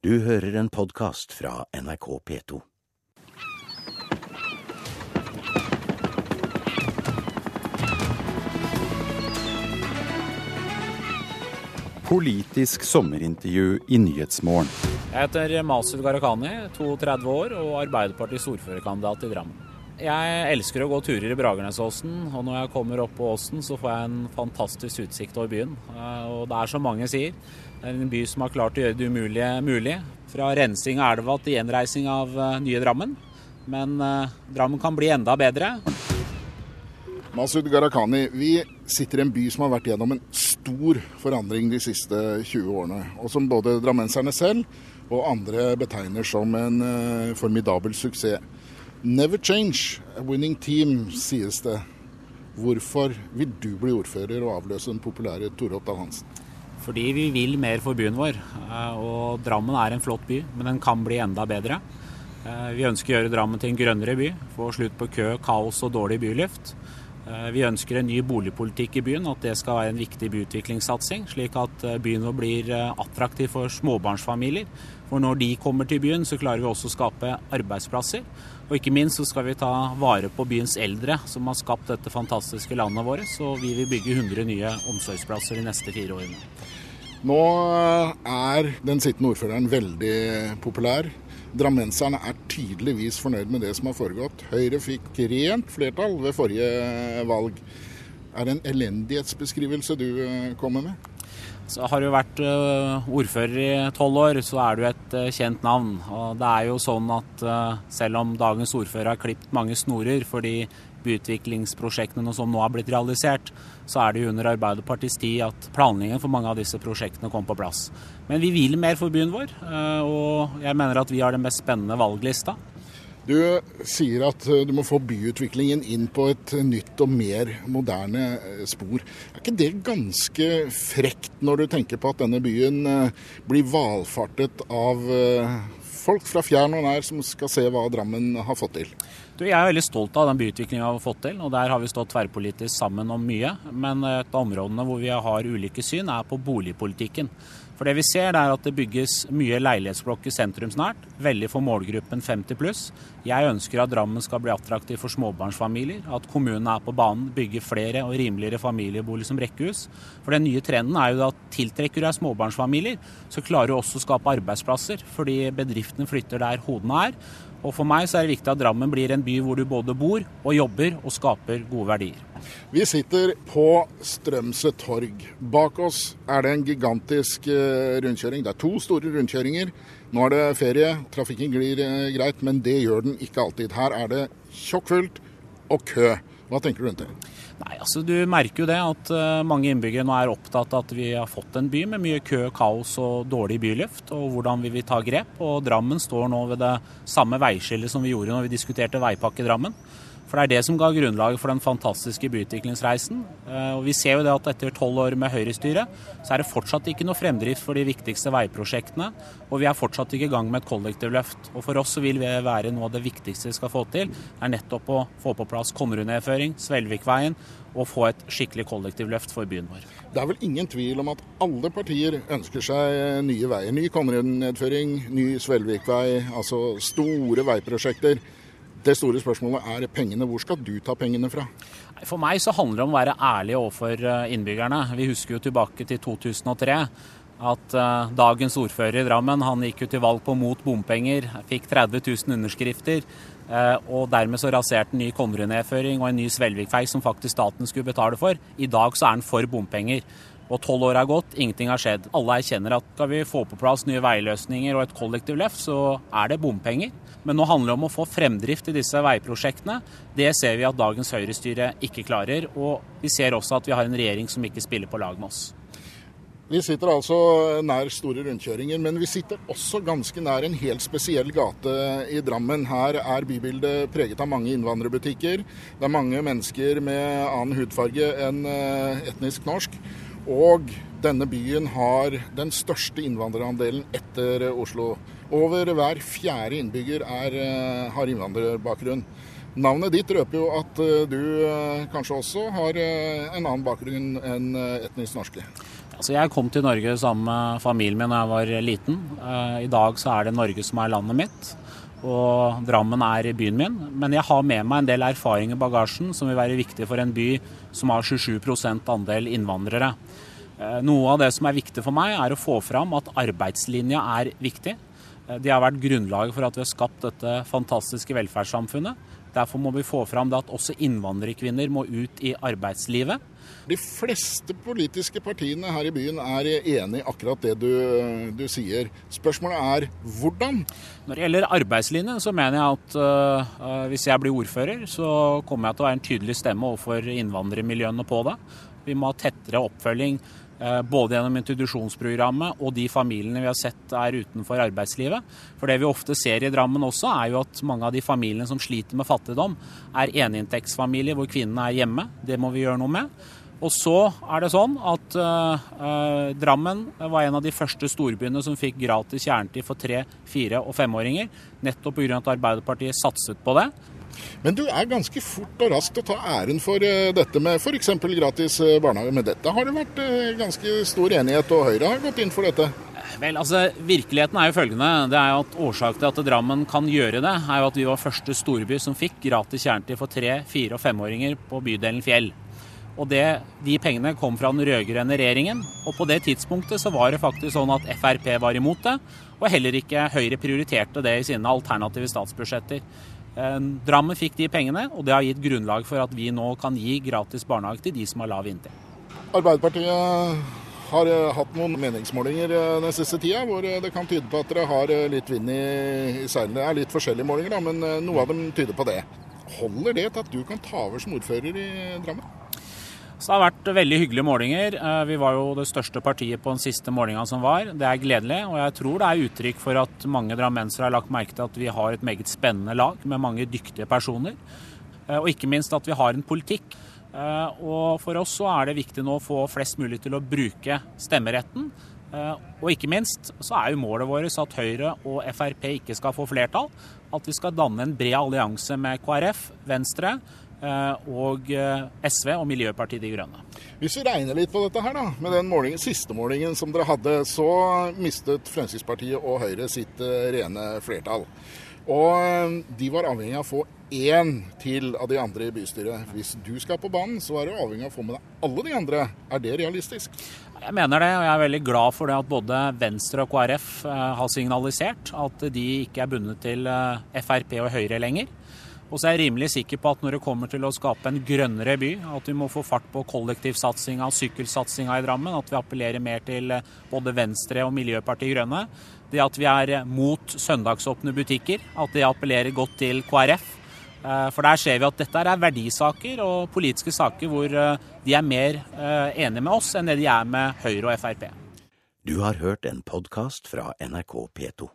Du hører en podkast fra NRK P2. Politisk sommerintervju i Nyhetsmorgen. Jeg heter Masud Gharahkhani, 32 år og Arbeiderpartiets ordførerkandidat i Drammen. Jeg elsker å gå turer i Bragernesåsen, og når jeg kommer opp på åsen, så får jeg en fantastisk utsikt over byen. Eh, og det er som mange sier, det er en by som har klart å gjøre det umulige mulig. Fra rensing av elva til gjenreising av eh, nye Drammen. Men eh, Drammen kan bli enda bedre. Masud Gharahkhani, vi sitter i en by som har vært gjennom en stor forandring de siste 20 årene. Og som både drammenserne selv og andre betegner som en formidabel suksess. Never change a winning team, sies det. Hvorfor vil du bli ordfører og avløse den populære Tore Oppdal Hansen? Fordi vi vil mer for byen vår. Eh, og Drammen er en flott by, men den kan bli enda bedre. Eh, vi ønsker å gjøre Drammen til en grønnere by. Få slutt på kø, kaos og dårlig byluft. Eh, vi ønsker en ny boligpolitikk i byen, at det skal være en viktig byutviklingssatsing. Slik at byen vår blir attraktiv for småbarnsfamilier. For når de kommer til byen, så klarer vi også å skape arbeidsplasser. Og ikke minst så skal vi ta vare på byens eldre, som har skapt dette fantastiske landet vårt. Så vi vil bygge 100 nye omsorgsplasser de neste fire årene. Nå er den sittende ordføreren veldig populær. Drammenserne er tydeligvis fornøyd med det som har foregått. Høyre fikk rent flertall ved forrige valg. Er det en elendighetsbeskrivelse du eh, kommer med? Så har du vært eh, ordfører i tolv år, så er du et eh, kjent navn. Og det er jo sånn at eh, selv om dagens ordfører har klipt mange snorer for de byutviklingsprosjektene som nå har blitt realisert, så er det jo under Arbeiderpartiets tid at planleggingen for mange av disse prosjektene kom på plass. Men vi vil mer for byen vår, og jeg mener at vi har den mest spennende valglista. Du sier at eh, du må få byutviklingen inn på et nytt og mer moderne eh, spor. Er ikke det ganske frekt når du tenker på at denne byen eh, blir valfartet av folk fra fjern og nær som skal se hva Drammen har fått til? Du, jeg er veldig stolt av den byutviklingen vi har fått til, og der har vi stått tverrpolitisk sammen om mye. Men et av områdene hvor vi har ulike syn, er på boligpolitikken. For det vi ser er at det bygges mye leilighetsblokker sentrumsnært, veldig for målgruppen 50 pluss. Jeg ønsker at Drammen skal bli attraktiv for småbarnsfamilier, at kommunen er på banen, bygger flere og rimeligere familieboliger som rekkehus. For den nye trenden er jo at tiltrekker du deg småbarnsfamilier, så klarer du også å skape arbeidsplasser, fordi bedriftene flytter der hodene er. Og For meg så er det viktig at Drammen blir en by hvor du både bor og jobber og skaper gode verdier. Vi sitter på Strømsø torg. Bak oss er det en gigantisk eh, rundkjøring. Det er to store rundkjøringer. Nå er det ferie, trafikken glir eh, greit, men det gjør den ikke alltid. Her er det tjokkfullt og kø. Hva tenker du rundt det? Nei, altså Du merker jo det at uh, mange innbyggere nå er opptatt av at vi har fått en by med mye kø, kaos og dårlig byluft. Og hvordan vi vil ta grep? Og Drammen står nå ved det samme veiskillet som vi gjorde når vi diskuterte Veipakke Drammen. For det er det som ga grunnlaget for den fantastiske byutviklingsreisen. Eh, og vi ser jo det at etter tolv år med høyrestyre, så er det fortsatt ikke noe fremdrift for de viktigste veiprosjektene. Og vi er fortsatt ikke i gang med et kollektivløft. Og for oss så vil det være noe av det viktigste vi skal få til, er nettopp å få på plass Konnerud-nedføring, Svelvikveien, og få et skikkelig kollektivløft for byen vår. Det er vel ingen tvil om at alle partier ønsker seg nye veier. Ny Konnerud-nedføring, ny Svelvikvei, altså store veiprosjekter. Det store spørsmålet er pengene. Hvor skal du ta pengene fra? For meg så handler det om å være ærlig overfor eh, innbyggerne. Vi husker jo tilbake til 2003 at uh, dagens ordfører i Drammen han gikk jo til valg på mot bompenger, fikk 30 000 underskrifter. Uh, og dermed så raserte en ny Konnerud-nedføring og en ny Svelvikvei som faktisk staten skulle betale for. I dag så er han for bompenger. Og tolv år er gått, ingenting har skjedd. Alle erkjenner at skal vi få på plass nye veiløsninger og et kollektivløft, så er det bompenger. Men nå handler det om å få fremdrift i disse veiprosjektene. Det ser vi at dagens høyrestyre ikke klarer. Og vi ser også at vi har en regjering som ikke spiller på lag med oss. Vi sitter altså nær store rundkjøringer, men vi sitter også ganske nær en helt spesiell gate i Drammen. Her er bybildet preget av mange innvandrerbutikker. Det er mange mennesker med annen hudfarge enn eh, etnisk norsk. Og denne byen har den største innvandrerandelen etter Oslo. Over hver fjerde innbygger er, eh, har innvandrerbakgrunn. Navnet ditt røper jo at eh, du eh, kanskje også har en annen bakgrunn enn etnisk norske. Altså, jeg kom til Norge sammen med familien min da jeg var liten. I dag så er det Norge som er landet mitt og Drammen er byen min. Men jeg har med meg en del erfaring i bagasjen som vil være viktig for en by som har 27% andel innvandrere. Eh, noe av det som er viktig for meg, er å få fram at arbeidslinja er viktig. De har vært grunnlaget for at vi har skapt dette fantastiske velferdssamfunnet. Derfor må vi få fram det at også innvandrerkvinner må ut i arbeidslivet. De fleste politiske partiene her i byen er enig i akkurat det du, du, sier. Spørsmålet er hvordan? Når det gjelder arbeidslinjen, så mener jeg at uh, hvis jeg blir ordfører, så kommer jeg til å være en tydelig stemme overfor innvandrermiljøene på det. Vi må ha tettere oppfølging uh, både gjennom introduksjonsprogrammet og de familiene vi har sett er utenfor arbeidslivet. For det vi ofte ser i Drammen også, er jo at mange av de familiene som sliter med fattigdom, er eneinntektsfamilier hvor kvinnene er hjemme. Det må vi gjøre noe med. Og så er det sånn at uh, Drammen var en av de første storbyene som fikk gratis kjernetid for tre-, fire- og femåringer. Nettopp pga. at Arbeiderpartiet satset på det. Men du er ganske fort og raskt å ta æren for uh, dette med f.eks. gratis barnehage. Men dette har det vært uh, ganske stor enighet, og Høyre har gått inn for dette? Vel, altså, Virkeligheten er jo følgende. det er jo at Årsaken til at Drammen kan gjøre det, er jo at vi var første storby som fikk gratis kjernetid for tre-, fire- og femåringer på bydelen Fjell. Og det, De pengene kom fra den rød-grønne regjeringen. Og på det tidspunktet så var det faktisk sånn at Frp var imot det. Og heller ikke Høyre prioriterte det i sine alternative statsbudsjetter. Eh, Drammen fikk de pengene, og det har gitt grunnlag for at vi nå kan gi gratis barnehage til de som har lav inntekt. Arbeiderpartiet har eh, hatt noen meningsmålinger eh, den siste tida hvor det kan tyde på at dere har litt vind i seilene. Det er litt forskjellige målinger, da, men noe av dem tyder på det. Holder det til at du kan ta over som ordfører i Drammen? Så det har vært veldig hyggelige målinger. Eh, vi var jo det største partiet på den siste målinga som var. Det er gledelig, og jeg tror det er uttrykk for at mange drammensere har lagt merke til at vi har et meget spennende lag med mange dyktige personer. Eh, og ikke minst at vi har en politikk. Eh, og for oss så er det viktig nå å få flest mulig til å bruke stemmeretten. Og ikke minst så er jo målet vårt at Høyre og Frp ikke skal få flertall. At vi skal danne en bred allianse med KrF, Venstre, og eh, SV og Miljøpartiet De Grønne. Hvis vi regner litt på dette her, da, med den målingen, siste målingen som dere hadde, så mistet Fremskrittspartiet og Høyre sitt eh, rene flertall. Og de var avhengig av å få én til av de andre i bystyret. Hvis du skal på banen, så er du avhengig av å få med deg alle de andre. Er det realistisk? Jeg mener det, og jeg er veldig glad for det at både Venstre og KrF har signalisert at de ikke er bundet til Frp og Høyre lenger. Og så er jeg rimelig sikker på at når det kommer til å skape en grønnere by, at vi må få fart på kollektivsatsinga og sykkelsatsinga i Drammen, at vi appellerer mer til eh, både Venstre og Miljøpartiet Grønne. Det at vi er eh, mot søndagsåpne butikker, at det appellerer godt til KrF. Eh, for der ser vi at dette er verdisaker og politiske saker hvor de er mer enige med oss enn det de er med Høyre og Frp. Du har hørt en podkast fra NRK P2.